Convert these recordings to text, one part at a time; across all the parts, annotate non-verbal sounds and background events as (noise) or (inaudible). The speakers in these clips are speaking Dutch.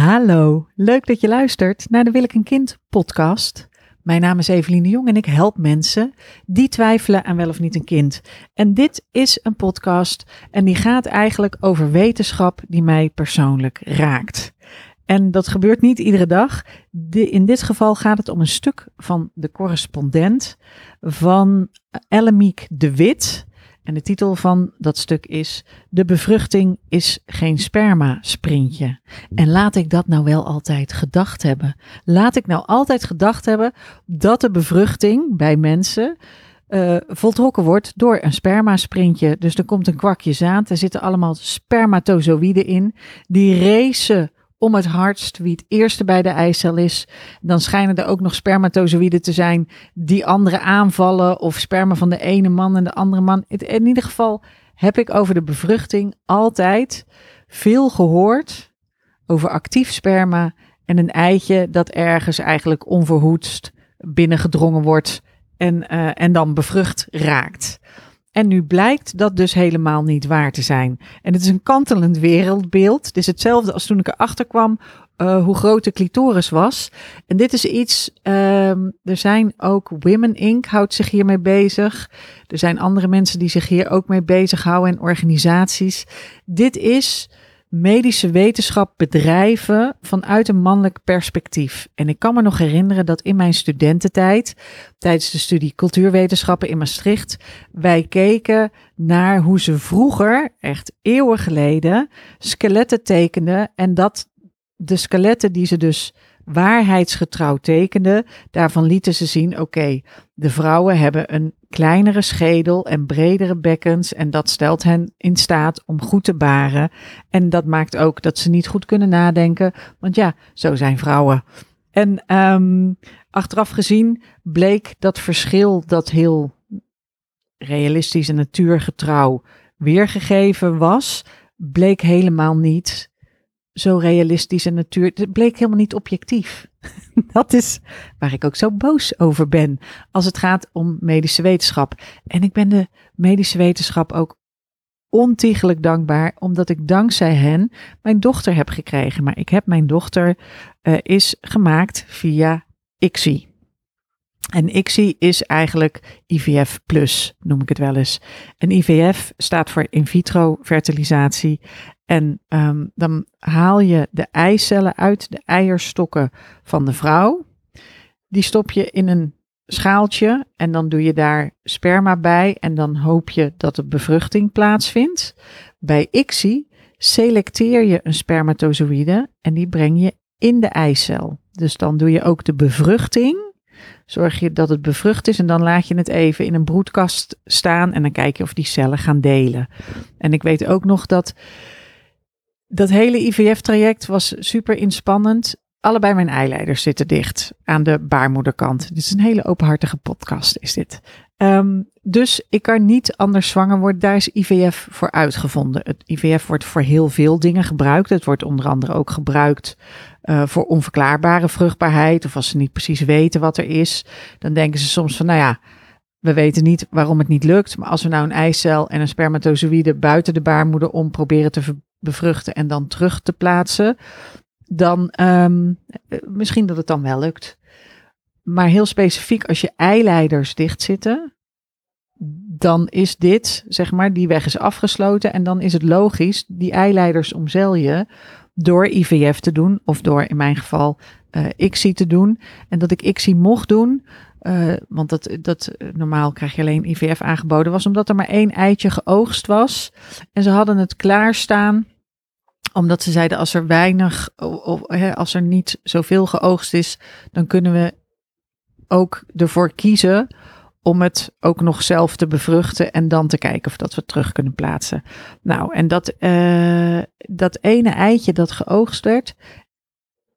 Hallo, leuk dat je luistert naar de Wil ik een kind podcast. Mijn naam is Evelien de Jong en ik help mensen die twijfelen aan wel of niet een kind. En dit is een podcast en die gaat eigenlijk over wetenschap die mij persoonlijk raakt. En dat gebeurt niet iedere dag. in dit geval gaat het om een stuk van de correspondent van Ellemiek de Wit. En de titel van dat stuk is: De bevruchting is geen sperma-sprintje. En laat ik dat nou wel altijd gedacht hebben. Laat ik nou altijd gedacht hebben dat de bevruchting bij mensen uh, voltrokken wordt door een sperma-sprintje. Dus er komt een kwakje zaad, er zitten allemaal spermatozoïden in. Die racen om het hardst wie het eerste bij de eicel is. Dan schijnen er ook nog spermatozoïden te zijn die anderen aanvallen. Of sperma van de ene man en de andere man. In ieder geval heb ik over de bevruchting altijd veel gehoord. Over actief sperma en een eitje dat ergens eigenlijk onverhoedst binnengedrongen wordt. En, uh, en dan bevrucht raakt. En nu blijkt dat dus helemaal niet waar te zijn. En het is een kantelend wereldbeeld. Het is hetzelfde als toen ik erachter kwam uh, hoe groot de clitoris was. En dit is iets, um, er zijn ook Women Inc. houdt zich hiermee bezig. Er zijn andere mensen die zich hier ook mee bezighouden en organisaties. Dit is medische wetenschap bedrijven vanuit een mannelijk perspectief. En ik kan me nog herinneren dat in mijn studententijd, tijdens de studie cultuurwetenschappen in Maastricht, wij keken naar hoe ze vroeger, echt eeuwen geleden, skeletten tekenden en dat de skeletten die ze dus waarheidsgetrouw tekenden, daarvan lieten ze zien, oké, de vrouwen hebben een kleinere schedel en bredere bekkens en dat stelt hen in staat om goed te baren. En dat maakt ook dat ze niet goed kunnen nadenken, want ja, zo zijn vrouwen. En um, achteraf gezien bleek dat verschil dat heel realistisch en natuurgetrouw weergegeven was, bleek helemaal niet zo realistisch en natuur. Het bleek helemaal niet objectief. (laughs) Dat is waar ik ook zo boos over ben als het gaat om medische wetenschap. En ik ben de medische wetenschap ook ontiegelijk dankbaar, omdat ik dankzij hen mijn dochter heb gekregen. Maar ik heb mijn dochter uh, is gemaakt via ICSI. En ICSI is eigenlijk IVF plus, noem ik het wel eens. En IVF staat voor in vitro fertilisatie. En um, dan haal je de eicellen uit de eierstokken van de vrouw. Die stop je in een schaaltje en dan doe je daar sperma bij en dan hoop je dat de bevruchting plaatsvindt. Bij ICSI selecteer je een spermatozoïde en die breng je in de eicel. Dus dan doe je ook de bevruchting. Zorg je dat het bevrucht is en dan laat je het even in een broedkast staan en dan kijk je of die cellen gaan delen. En ik weet ook nog dat dat hele IVF-traject was super inspannend. Allebei mijn eileiders zitten dicht aan de baarmoederkant. Dit is een hele openhartige podcast, is dit. Um, dus ik kan niet anders zwanger worden. Daar is IVF voor uitgevonden. Het IVF wordt voor heel veel dingen gebruikt. Het wordt onder andere ook gebruikt uh, voor onverklaarbare vruchtbaarheid. Of als ze niet precies weten wat er is, dan denken ze soms van, nou ja, we weten niet waarom het niet lukt. Maar als we nou een eicel en een spermatozoïde buiten de baarmoeder om proberen te bevruchten en dan terug te plaatsen, dan um, misschien dat het dan wel lukt. Maar heel specifiek, als je eileiders dicht zitten, dan is dit, zeg maar, die weg is afgesloten. En dan is het logisch, die eileiders omzeil je door IVF te doen, of door in mijn geval uh, ICSI te doen. En dat ik ICSI mocht doen, uh, want dat, dat, normaal krijg je alleen IVF aangeboden, was omdat er maar één eitje geoogst was. En ze hadden het klaarstaan omdat ze zeiden als er weinig, of, als er niet zoveel geoogst is, dan kunnen we ook ervoor kiezen om het ook nog zelf te bevruchten en dan te kijken of dat we het terug kunnen plaatsen. Nou, en dat, uh, dat ene eitje dat geoogst werd,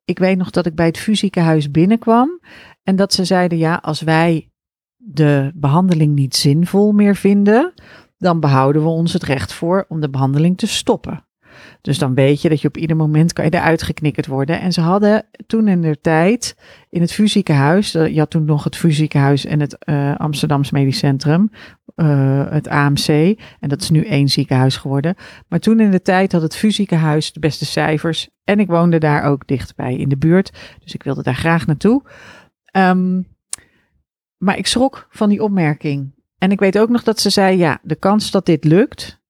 ik weet nog dat ik bij het fysiekenhuis binnenkwam en dat ze zeiden, ja, als wij de behandeling niet zinvol meer vinden, dan behouden we ons het recht voor om de behandeling te stoppen. Dus dan weet je dat je op ieder moment kan je eruit geknikkerd worden. En ze hadden toen in de tijd in het VU-ziekenhuis, je had toen nog het VU-ziekenhuis en het uh, Amsterdams Medisch Centrum, uh, het AMC. En dat is nu één ziekenhuis geworden. Maar toen in de tijd had het VU-ziekenhuis de beste cijfers. En ik woonde daar ook dichtbij in de buurt. Dus ik wilde daar graag naartoe. Um, maar ik schrok van die opmerking. En ik weet ook nog dat ze zei: ja, de kans dat dit lukt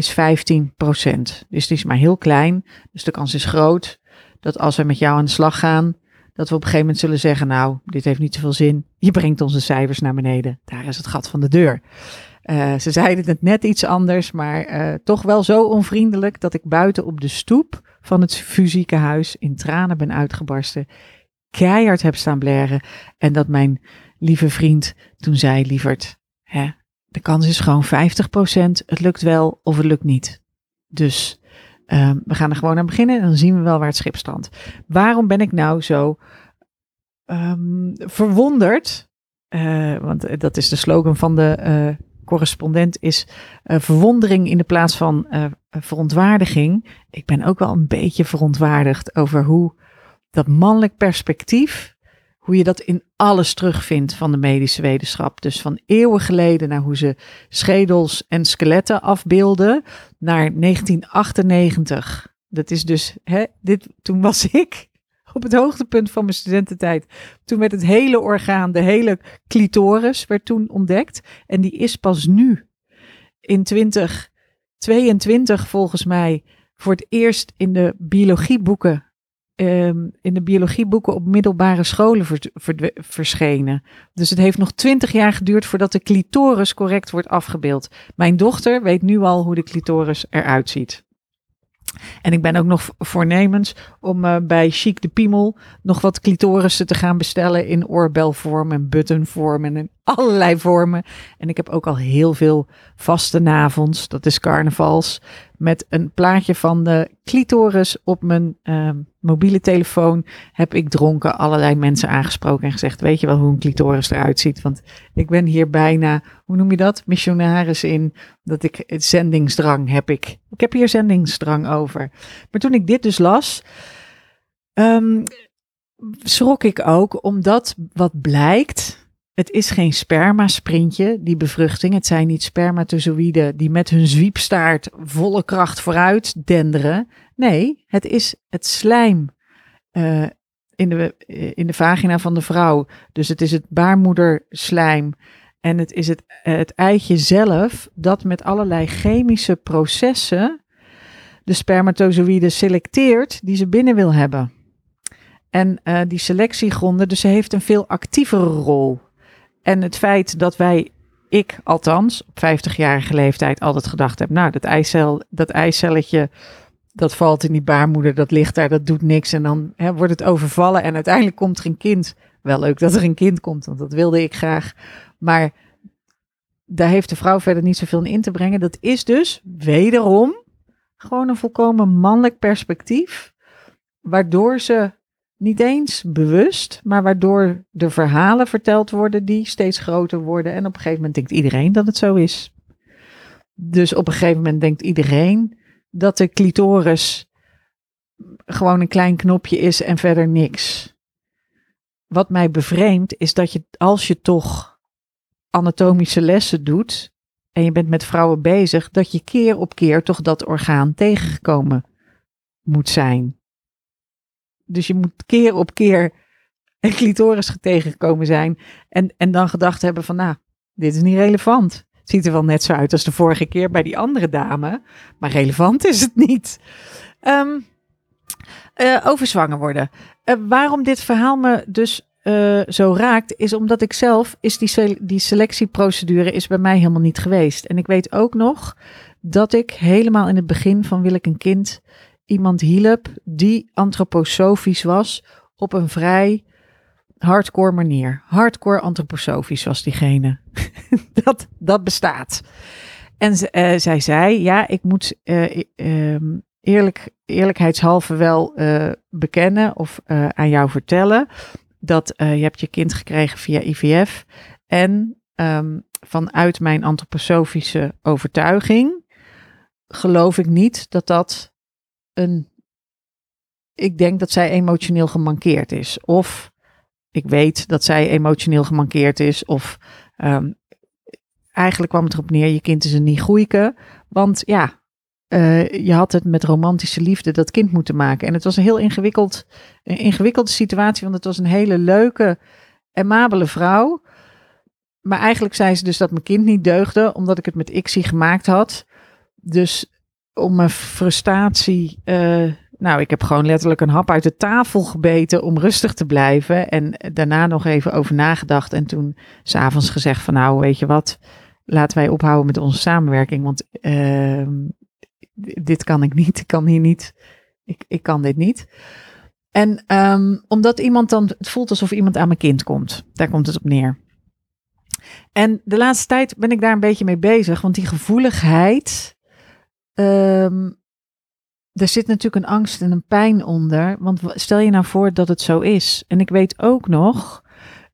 is 15%. Dus die is maar heel klein. Dus de kans is groot dat als we met jou aan de slag gaan, dat we op een gegeven moment zullen zeggen: Nou, dit heeft niet zoveel zin. Je brengt onze cijfers naar beneden. Daar is het gat van de deur. Uh, ze zeiden het net iets anders, maar uh, toch wel zo onvriendelijk dat ik buiten op de stoep van het fysieke huis in tranen ben uitgebarsten. Keihard heb staan blaren. En dat mijn lieve vriend toen zei: Lieverd, hè, de kans is gewoon 50%. Het lukt wel of het lukt niet. Dus uh, we gaan er gewoon aan beginnen en dan zien we wel waar het schip strandt. Waarom ben ik nou zo um, verwonderd? Uh, want dat is de slogan van de uh, correspondent, is verwondering in de plaats van verontwaardiging. Ik ben ook wel een beetje verontwaardigd over hoe dat mannelijk perspectief hoe je dat in alles terugvindt van de medische wetenschap. Dus van eeuwen geleden naar hoe ze schedels en skeletten afbeelden, naar 1998. Dat is dus, hè, dit, toen was (laughs) ik op het hoogtepunt van mijn studententijd. Toen werd het hele orgaan, de hele clitoris, werd toen ontdekt. En die is pas nu, in 2022 volgens mij, voor het eerst in de biologieboeken um, in de biologieboeken op middelbare scholen verschenen. Dus het heeft nog twintig jaar geduurd voordat de clitoris correct wordt afgebeeld. Mijn dochter weet nu al hoe de clitoris eruit ziet. En ik ben ook nog voornemens om uh, bij Chic de Piemel nog wat clitorissen te gaan bestellen in oorbelvorm en buttonvorm en in allerlei vormen. En ik heb ook al heel veel vaste avonds, dat is carnavals, met een plaatje van de clitoris op mijn uh, mobiele telefoon heb ik dronken allerlei mensen aangesproken en gezegd, weet je wel hoe een clitoris eruit ziet? Want ik ben hier bijna, hoe noem je dat, missionaris in, dat ik zendingsdrang heb ik. Ik heb hier zendingsdrang over. Maar toen ik dit dus las, um, schrok ik ook omdat wat blijkt, het is geen spermasprintje, die bevruchting. Het zijn niet spermatozoïden die met hun zwiepstaart volle kracht vooruit denderen. Nee, het is het slijm uh, in, de, in de vagina van de vrouw. Dus het is het baarmoederslijm. En het is het, het eitje zelf dat met allerlei chemische processen de spermatozoïden selecteert die ze binnen wil hebben. En die selectiegronden, dus ze heeft een veel actievere rol. En het feit dat wij, ik althans, op 50-jarige leeftijd altijd gedacht heb, nou, dat, eicel, dat eicelletje, dat valt in die baarmoeder, dat ligt daar, dat doet niks. En dan hè, wordt het overvallen en uiteindelijk komt er een kind. Wel leuk dat er een kind komt, want dat wilde ik graag. Maar daar heeft de vrouw verder niet zoveel in te brengen. Dat is dus wederom gewoon een volkomen mannelijk perspectief, waardoor ze niet eens bewust, maar waardoor de verhalen verteld worden die steeds groter worden. En op een gegeven moment denkt iedereen dat het zo is. Dus op een gegeven moment denkt iedereen dat de clitoris gewoon een klein knopje is en verder niks. Wat mij bevreemdt is dat je als je toch anatomische lessen doet en je bent met vrouwen bezig, dat je keer op keer toch dat orgaan tegengekomen moet zijn. Dus je moet keer op keer een clitoris tegengekomen zijn. En, en dan gedacht hebben van, nou, dit is niet relevant. Het ziet er wel net zo uit als de vorige keer bij die andere dame. Maar relevant is het niet. Um, over zwanger worden. Uh, waarom dit verhaal me dus uh, zo raakt, is omdat ik zelf, is die, die selectieprocedure is bij mij helemaal niet geweest. En ik weet ook nog dat ik helemaal in het begin van Wil ik een kind iemand hielp die antroposofisch was op een vrij hardcore manier. Hardcore antroposofisch was diegene. (laughs) dat, dat bestaat. En uh, zij zei, ja, ik moet uh, uh, eerlijk, eerlijkheidshalve wel eh, bekennen of eh, aan jou vertellen dat je hebt je kind gekregen via IVF. En um, vanuit mijn antroposofische overtuiging geloof ik niet dat dat Ik denk dat zij emotioneel gemankeerd is. Of ik weet dat zij emotioneel gemankeerd is. Of ehm, eigenlijk kwam het erop neer: je kind is een niet goeieke. Want ja, uh, je had het met romantische liefde dat kind moeten maken. En het was een heel ingewikkeld, een ingewikkelde situatie, want het was een hele leuke, amabele vrouw. Maar eigenlijk zei ze dus dat mijn kind niet deugde, omdat ik het met Ixie gemaakt had. Dus om mijn frustratie. Uh, nou, ik heb gewoon letterlijk een hap uit de tafel gebeten om rustig te blijven. En daarna nog even over nagedacht. En toen s'avonds gezegd van nou, weet je wat, laten wij ophouden met onze samenwerking. Want uh, dit kan ik niet. Ik kan hier niet. Ik, ik kan dit niet. En um, omdat iemand dan, het voelt alsof iemand aan mijn kind komt. Daar komt het op neer. En de laatste tijd ben ik daar een beetje mee bezig, want die gevoeligheid, um, er zit natuurlijk een angst en een pijn onder. Want stel je nou voor dat het zo is. En ik weet ook nog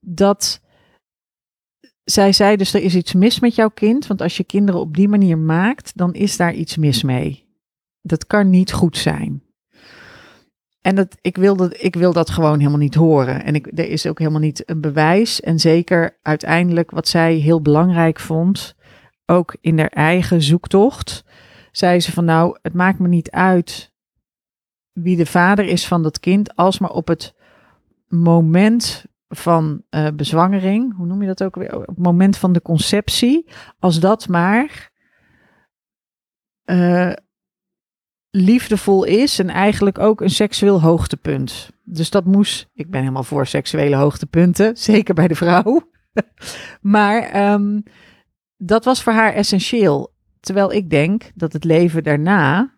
dat zij zei dus er is iets mis met jouw kind, want als je kinderen op die manier maakt, dan is daar iets mis mee. Dat kan niet goed zijn. En dat, ik, wil dat, ik wil dat gewoon helemaal niet horen. En ik, er is ook helemaal niet een bewijs. En zeker uiteindelijk wat zij heel belangrijk vond, ook in haar eigen zoektocht, zei ze van nou, het maakt me niet uit wie de vader is van dat kind, als maar op het moment van uh, bezwangering, hoe noem je dat ook weer? Op het moment van de conceptie, als dat maar uh, liefdevol is en eigenlijk ook een seksueel hoogtepunt. Dus dat moest, ik ben helemaal voor seksuele hoogtepunten, (laughs) zeker bij de vrouw. (laughs) maar um, dat was voor haar essentieel. Terwijl ik denk dat het leven daarna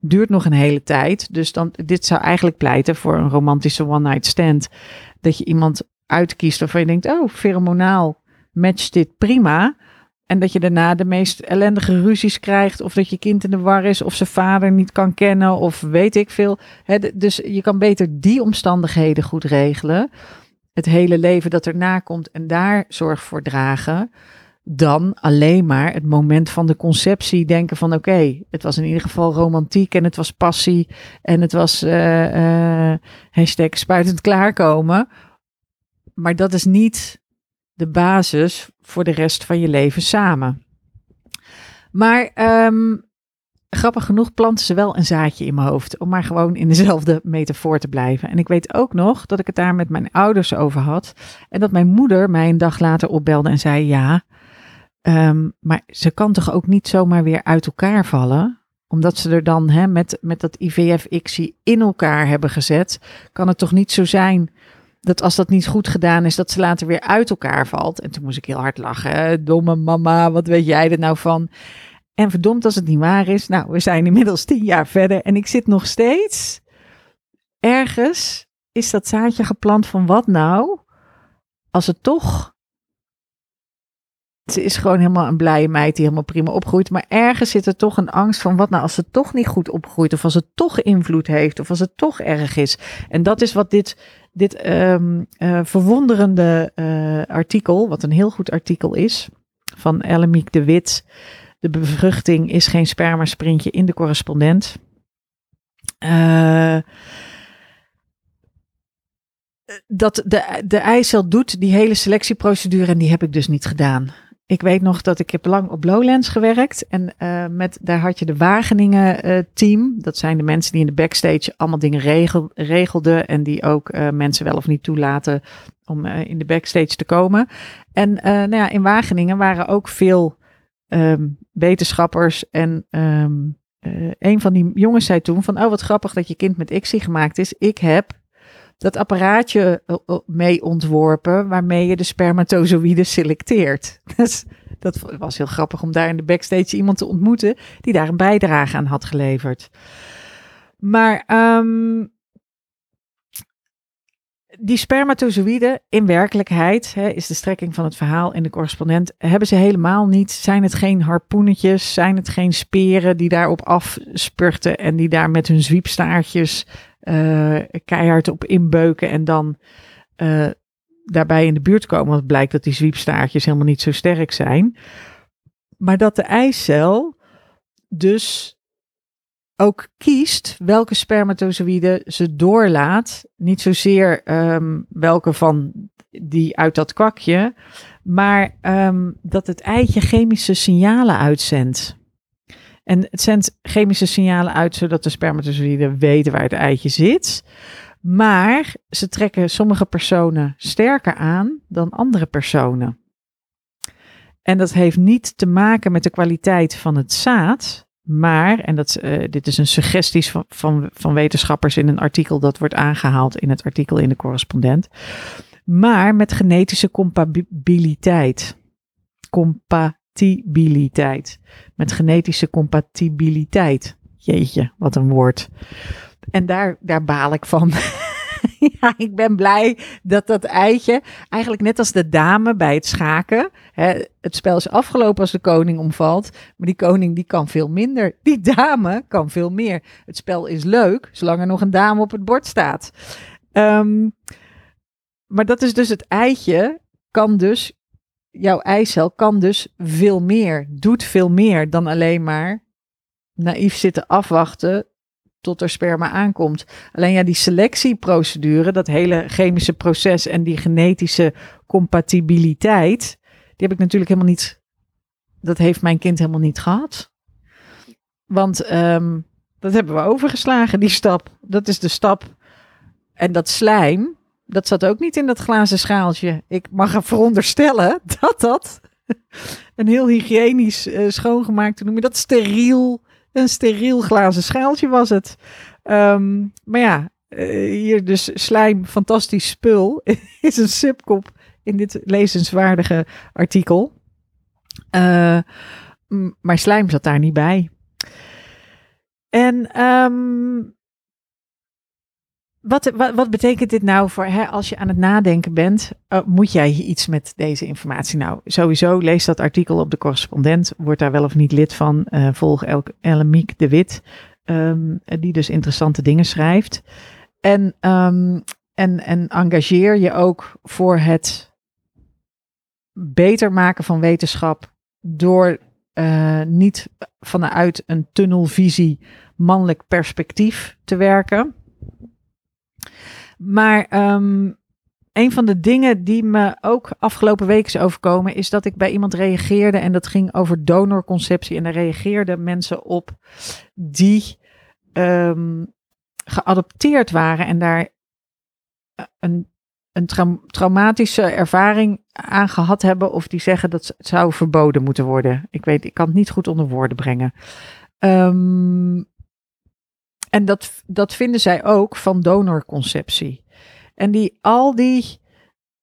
duurt nog een hele tijd. Dus dan, dit zou eigenlijk pleiten voor een romantische one-night stand. Dat je iemand uitkiest waarvan je denkt, oh, pheromonaal matcht dit prima. En dat je daarna de meest ellendige ruzies krijgt. Of dat je kind in de war is. Of zijn vader niet kan kennen. Of weet ik veel. dus je kan beter die omstandigheden goed regelen. Het hele leven dat erna komt. En daar zorg voor dragen. Dan alleen maar het moment van de conceptie denken van oké, het was in ieder geval romantiek en het was passie en het was uh, hashtag spuitend klaarkomen. Maar dat is niet de basis voor de rest van je leven samen. Maar um, grappig genoeg planten ze wel een zaadje in mijn hoofd. Om maar gewoon in dezelfde metafoor te blijven. En ik weet ook nog dat ik het daar met mijn ouders over had. En dat mijn moeder mij een dag later opbelde en zei: Ja, um, maar ze kan toch ook niet zomaar weer uit elkaar vallen? Omdat ze er dan met, met dat IVF-ICSI in elkaar hebben gezet. Kan het toch niet zo zijn dat als dat niet goed gedaan is, dat ze later weer uit elkaar valt. En toen moest ik heel hard lachen. Domme mama, wat weet jij er nou van? En verdomd als het niet waar is. Nou, we zijn inmiddels tien jaar verder en ik zit nog steeds ergens. Is dat zaadje geplant van wat nou? Als het toch. Ze is gewoon helemaal een blije meid die helemaal prima opgroeit. Maar ergens zit er toch een angst van wat nou als het toch niet goed opgroeit. Of als het toch invloed heeft. Of als het toch erg is. En dat is wat dit dit um, uh, verwonderende uh, artikel, wat een heel goed artikel is, van Ellemiek de Wit. De bevruchting is geen spermasprintje in de correspondent. Uh, dat de, de eicel doet die hele selectieprocedure en die heb ik dus niet gedaan. Ik weet nog dat ik heb lang op Lowlands gewerkt. En uh, met, daar had je de Wageningen uh, team. Dat zijn de mensen die in de backstage allemaal dingen regel, regelden. En die ook uh, mensen wel of niet toelaten om in de backstage te komen. En nou ja, in Wageningen waren ook veel um, wetenschappers. En um, een van die jongens zei toen van, oh wat grappig dat je kind met ICSI gemaakt is. Ik heb dat apparaatje eh, eh, mee ontworpen waarmee je de spermatozoïden selecteert. (laughs) Dus dat was heel grappig om daar in de backstage iemand te ontmoeten die daar een bijdrage aan had geleverd. Maar um, die spermatozoïden in werkelijkheid, hè, is de strekking van het verhaal in de correspondent, hebben ze helemaal niet. Zijn het geen harpoenetjes? Zijn het geen speren die daarop afspurten en die daar met hun zwiepstaartjes uh, keihard op inbeuken en dan uh, daarbij in de buurt komen. Want het blijkt dat die zwiepstaartjes helemaal niet zo sterk zijn. Maar dat de eicel dus ook kiest welke spermatozoïden ze doorlaat. Niet zozeer ehm, welke van die uit dat kwakje, maar ehm, dat het eitje chemische signalen uitzendt. En het zendt chemische signalen uit zodat de spermatozoïden weten waar het eitje zit. Maar ze trekken sommige personen sterker aan dan andere personen. En dat heeft niet te maken met de kwaliteit van het zaad, maar, en dat, uh, dit is een suggestie van, van, van wetenschappers in een artikel dat wordt aangehaald in het artikel in de correspondent, maar met genetische compatibiliteit. Compatibiliteit. Met genetische compatibiliteit. Jeetje, wat een woord. En daar, daar baal ik van. (laughs) ja, ik ben blij dat dat eitje, eigenlijk net als de dame bij het schaken. Hè, het spel is afgelopen als de koning omvalt. Maar die koning die kan veel minder. Die dame kan veel meer. Het spel is leuk, zolang er nog een dame op het bord staat. Um, maar dat is dus het eitje, kan dus, jouw eicel kan dus veel meer, doet veel meer dan alleen maar naïef zitten afwachten tot er sperma aankomt. Alleen ja, die selectieprocedure, dat hele chemische proces en die genetische compatibiliteit, die heb ik natuurlijk helemaal niet, dat heeft mijn kind helemaal niet gehad. Want um, dat hebben we overgeslagen, die stap. Dat is de stap. En dat slijm, dat zat ook niet in dat glazen schaaltje. Ik mag er veronderstellen (laughs) dat dat een heel hygiënisch uh, schoongemaakt, noem je dat, steriel, een steriel glazen schaaltje was het. Um, maar ja, uh, hier dus slijm, fantastisch spul, (laughs) is een subkop in dit lezenswaardige artikel. Uh, maar slijm zat daar niet bij. En um, wat, wat, wat, betekent dit nou voor hè, als je aan het nadenken bent? Uh, moet jij iets met deze informatie? Nou, sowieso lees dat artikel op de correspondent. Word daar wel of niet lid van. Uh, volg Elmiek de Wit, um, die dus interessante dingen schrijft. En, um, en, en engageer je ook voor het beter maken van wetenschap door uh, niet vanuit een tunnelvisie mannelijk perspectief te werken maar um, een van de dingen die me ook afgelopen week is overkomen, is dat ik bij iemand reageerde en dat ging over donorconceptie. En daar reageerden mensen op die um, geadopteerd waren en daar een, een traumatische ervaring aan gehad hebben, of die zeggen dat het zou verboden moeten worden. Ik weet, ik kan het niet goed onder woorden brengen. Um, en dat, dat vinden zij ook van donorconceptie. En die al die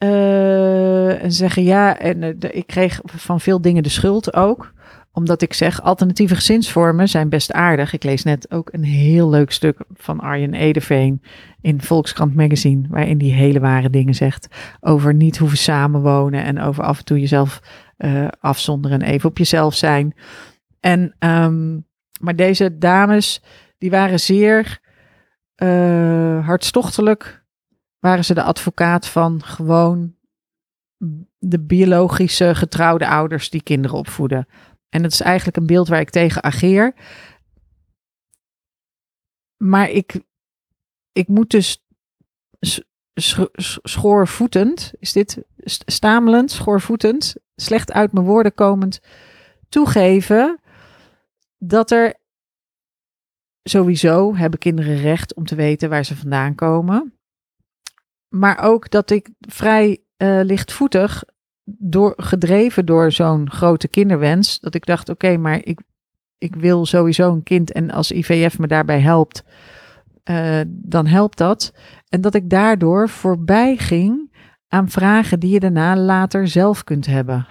uh, en zeggen ja, en de, ik kreeg van veel dingen de schuld ook. Omdat ik zeg, alternatieve gezinsvormen zijn best aardig. Ik lees net ook een heel leuk stuk van Arjen Edeveen in Volkskrant Magazine. Waarin die hele ware dingen zegt over niet hoeven samenwonen. En over af en toe jezelf uh, afzonderen en even op jezelf zijn. En, um, maar deze dames die waren zeer uh, hartstochtelijk. Waren ze de advocaat van gewoon de biologische getrouwde ouders die kinderen opvoeden. En dat is eigenlijk een beeld waar ik tegen ageer. Maar ik, ik moet dus schoorvoetend, is dit stamelend, schoorvoetend, slecht uit mijn woorden komend, toegeven dat er sowieso hebben kinderen recht om te weten waar ze vandaan komen. Maar ook dat ik vrij uh, lichtvoetig, door, gedreven door zo'n grote kinderwens, dat ik dacht: oké, maar ik, ik wil sowieso een kind en als IVF me daarbij helpt, uh, dan helpt dat. En dat ik daardoor voorbij ging aan vragen die je daarna later zelf kunt hebben.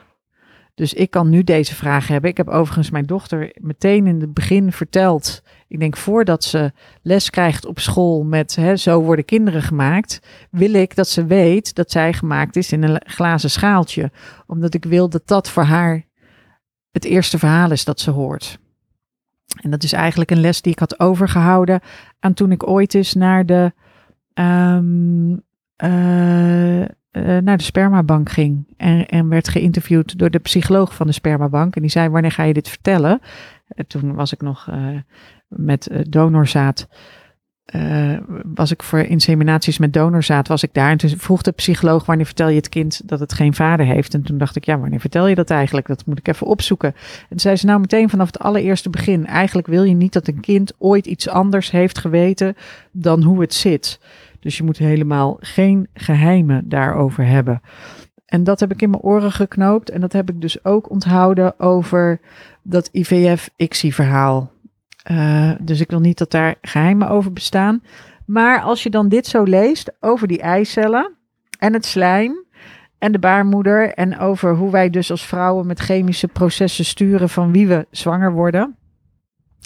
Dus ik kan nu deze vraag hebben. Ik heb overigens mijn dochter meteen in het begin verteld. Ik denk voordat ze les krijgt op school met hè, zo worden kinderen gemaakt, wil ik dat ze weet dat zij gemaakt is in een glazen schaaltje. Omdat ik wil dat dat voor haar het eerste verhaal is dat ze hoort. En dat is eigenlijk een les die ik had overgehouden aan toen ik ooit eens naar de um, uh, uh, naar de spermabank ging. En, en werd geïnterviewd door de psycholoog van de spermabank. En die zei, wanneer ga je dit vertellen? En toen was ik nog uh, met uh, donorzaad. Was ik voor inseminaties met donorzaad, was ik daar. En toen vroeg de psycholoog, wanneer vertel je het kind dat het geen vader heeft? En toen dacht ik, ja, wanneer vertel je dat eigenlijk? Dat moet ik even opzoeken. En zei ze nou meteen vanaf het allereerste begin. Eigenlijk wil je niet dat een kind ooit iets anders heeft geweten dan hoe het zit. Dus je moet helemaal geen geheimen daarover hebben. En dat heb ik in mijn oren geknoopt. En dat heb ik dus ook onthouden over dat IVF-ICSI-verhaal. Uh, dus ik wil niet dat daar geheimen over bestaan. Maar als je dan dit zo leest over die eicellen en het slijm en de baarmoeder en over hoe wij dus als vrouwen met chemische processen sturen van wie we zwanger worden,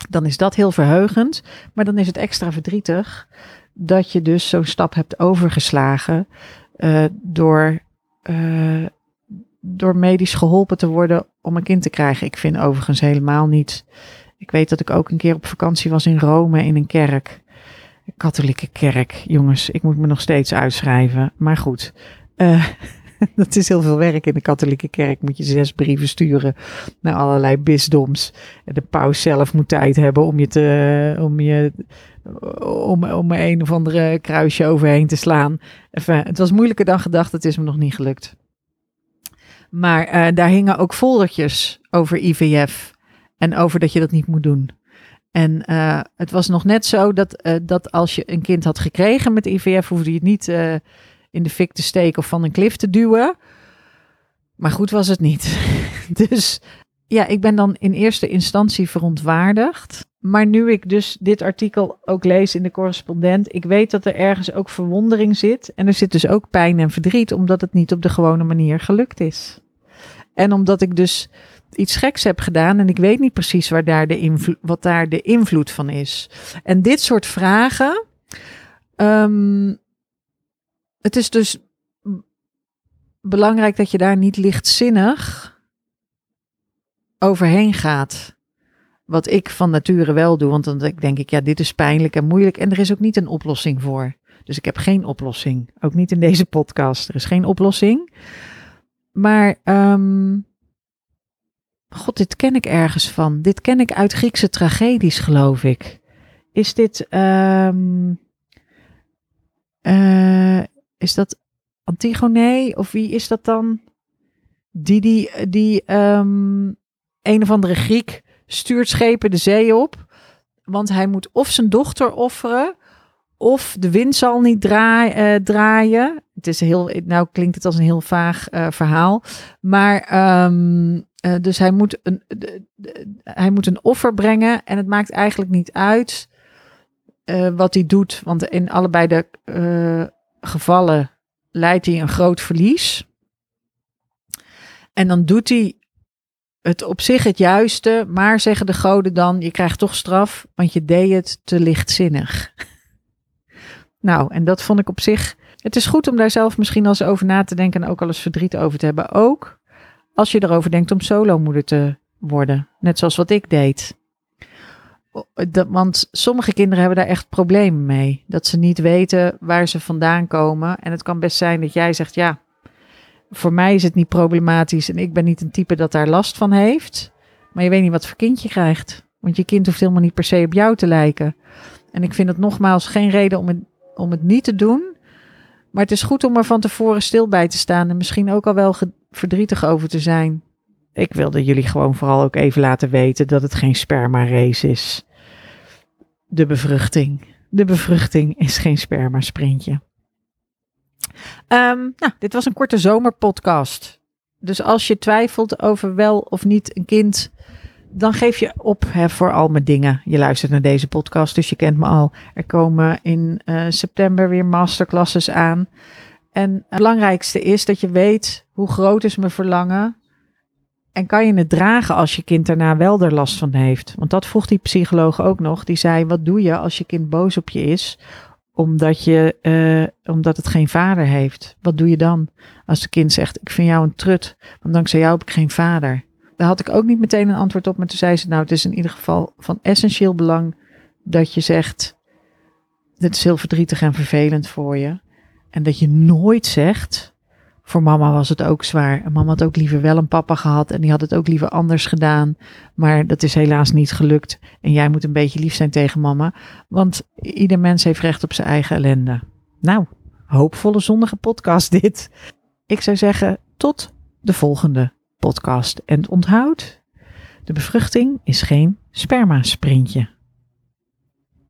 dan is dat heel verheugend. Maar dan is het extra verdrietig dat je dus zo'n stap hebt overgeslagen uh, door, uh, door medisch geholpen te worden om een kind te krijgen. Ik vind overigens helemaal niet. Ik weet dat ik ook een keer op vakantie was in Rome in een kerk. Katholieke kerk. Jongens, ik moet me nog steeds uitschrijven. Maar goed. Uh, (laughs) dat is heel veel werk in de katholieke kerk. Moet je zes brieven sturen naar allerlei bisdoms. En de paus zelf moet tijd hebben om je te, om je, om, om een of andere kruisje overheen te slaan. Het was moeilijker dan gedacht. Het is me nog niet gelukt. Maar uh, daar hingen ook foldertjes over IVF. En over dat je dat niet moet doen. En uh, het was nog net zo dat, uh, dat als je een kind had gekregen met IVF, hoefde je het niet in de fik te steken of van een klif te duwen. Maar goed was het niet. (laughs) dus ja, ik ben dan in eerste instantie verontwaardigd. Maar nu ik dus dit artikel ook lees in de correspondent, ik weet dat er ergens ook verwondering zit. En er zit dus ook pijn en verdriet, omdat het niet op de gewone manier gelukt is. En omdat ik dus iets geks heb gedaan en ik weet niet precies waar daar de wat daar de invloed van is. En dit soort vragen, um, het is dus belangrijk dat je daar niet lichtzinnig overheen gaat. Wat ik van nature wel doe, want dan denk ik, ja, dit is pijnlijk en moeilijk en er is ook niet een oplossing voor. Dus ik heb geen oplossing. Ook niet in deze podcast. Er is geen oplossing. Maar, um, god, dit ken ik ergens van. Dit ken ik uit Griekse tragedies, geloof ik. Is dit, um, uh, is dat Antigone? Of wie is dat dan? Die, die, die um, een of andere Griek stuurt schepen de zee op. Want hij moet of zijn dochter offeren. Of de wind zal niet draai, uh, draaien. Het is heel, nou klinkt het als een heel vaag uh, verhaal. Maar um, uh, dus hij moet, een, hij moet een offer brengen. En het maakt eigenlijk niet uit wat hij doet. Want in allebei de gevallen leidt hij een groot verlies. En dan doet hij het op zich het juiste, maar zeggen de goden dan: je krijgt toch straf, want je deed het te lichtzinnig. (laughs) nou, en dat vond ik op zich. Het is goed om daar zelf misschien al eens over na te denken en ook al eens verdriet over te hebben. Ook als je erover denkt om solomoeder te worden, net zoals wat ik deed. Want sommige kinderen hebben daar echt problemen mee. Dat ze niet weten waar ze vandaan komen. En het kan best zijn dat jij zegt: ja, voor mij is het niet problematisch en ik ben niet een type dat daar last van heeft. Maar je weet niet wat voor kind je krijgt. Want je kind hoeft helemaal niet per se op jou te lijken. En ik vind het nogmaals geen reden om het, om het niet te doen. Maar het is goed om er van tevoren stil bij te staan. En misschien ook al wel verdrietig over te zijn. Ik wilde jullie gewoon vooral ook even laten weten dat het geen sperma race is de bevruchting. De bevruchting is geen spermasprintje. Um, nou, dit was een korte zomerpodcast. Dus als je twijfelt over wel of niet een kind, dan geef je op hè, voor al mijn dingen. Je luistert naar deze podcast, dus je kent me al. Er komen in uh, september weer masterclasses aan. En het belangrijkste is dat je weet hoe groot is mijn verlangen en kan je het dragen als je kind daarna wel er last van heeft? Want dat vroeg die psycholoog ook nog. Die zei: Wat doe je als je kind boos op je is? Omdat, je, uh, omdat het geen vader heeft. Wat doe je dan? Als het kind zegt: Ik vind jou een trut, want dankzij jou heb ik geen vader. Daar had ik ook niet meteen een antwoord op. Maar toen zei ze: Nou, het is in ieder geval van essentieel belang dat je zegt: Dit is heel verdrietig en vervelend voor je. En dat je nooit zegt: Voor mama was het ook zwaar. Mama had ook liever wel een papa gehad en die had het ook liever anders gedaan. Maar dat is helaas niet gelukt. En jij moet een beetje lief zijn tegen mama, want ieder mens heeft recht op zijn eigen ellende. Nou, hoopvolle zonnige podcast dit. Ik zou zeggen, tot de volgende podcast. En onthoud, de bevruchting is geen spermasprintje.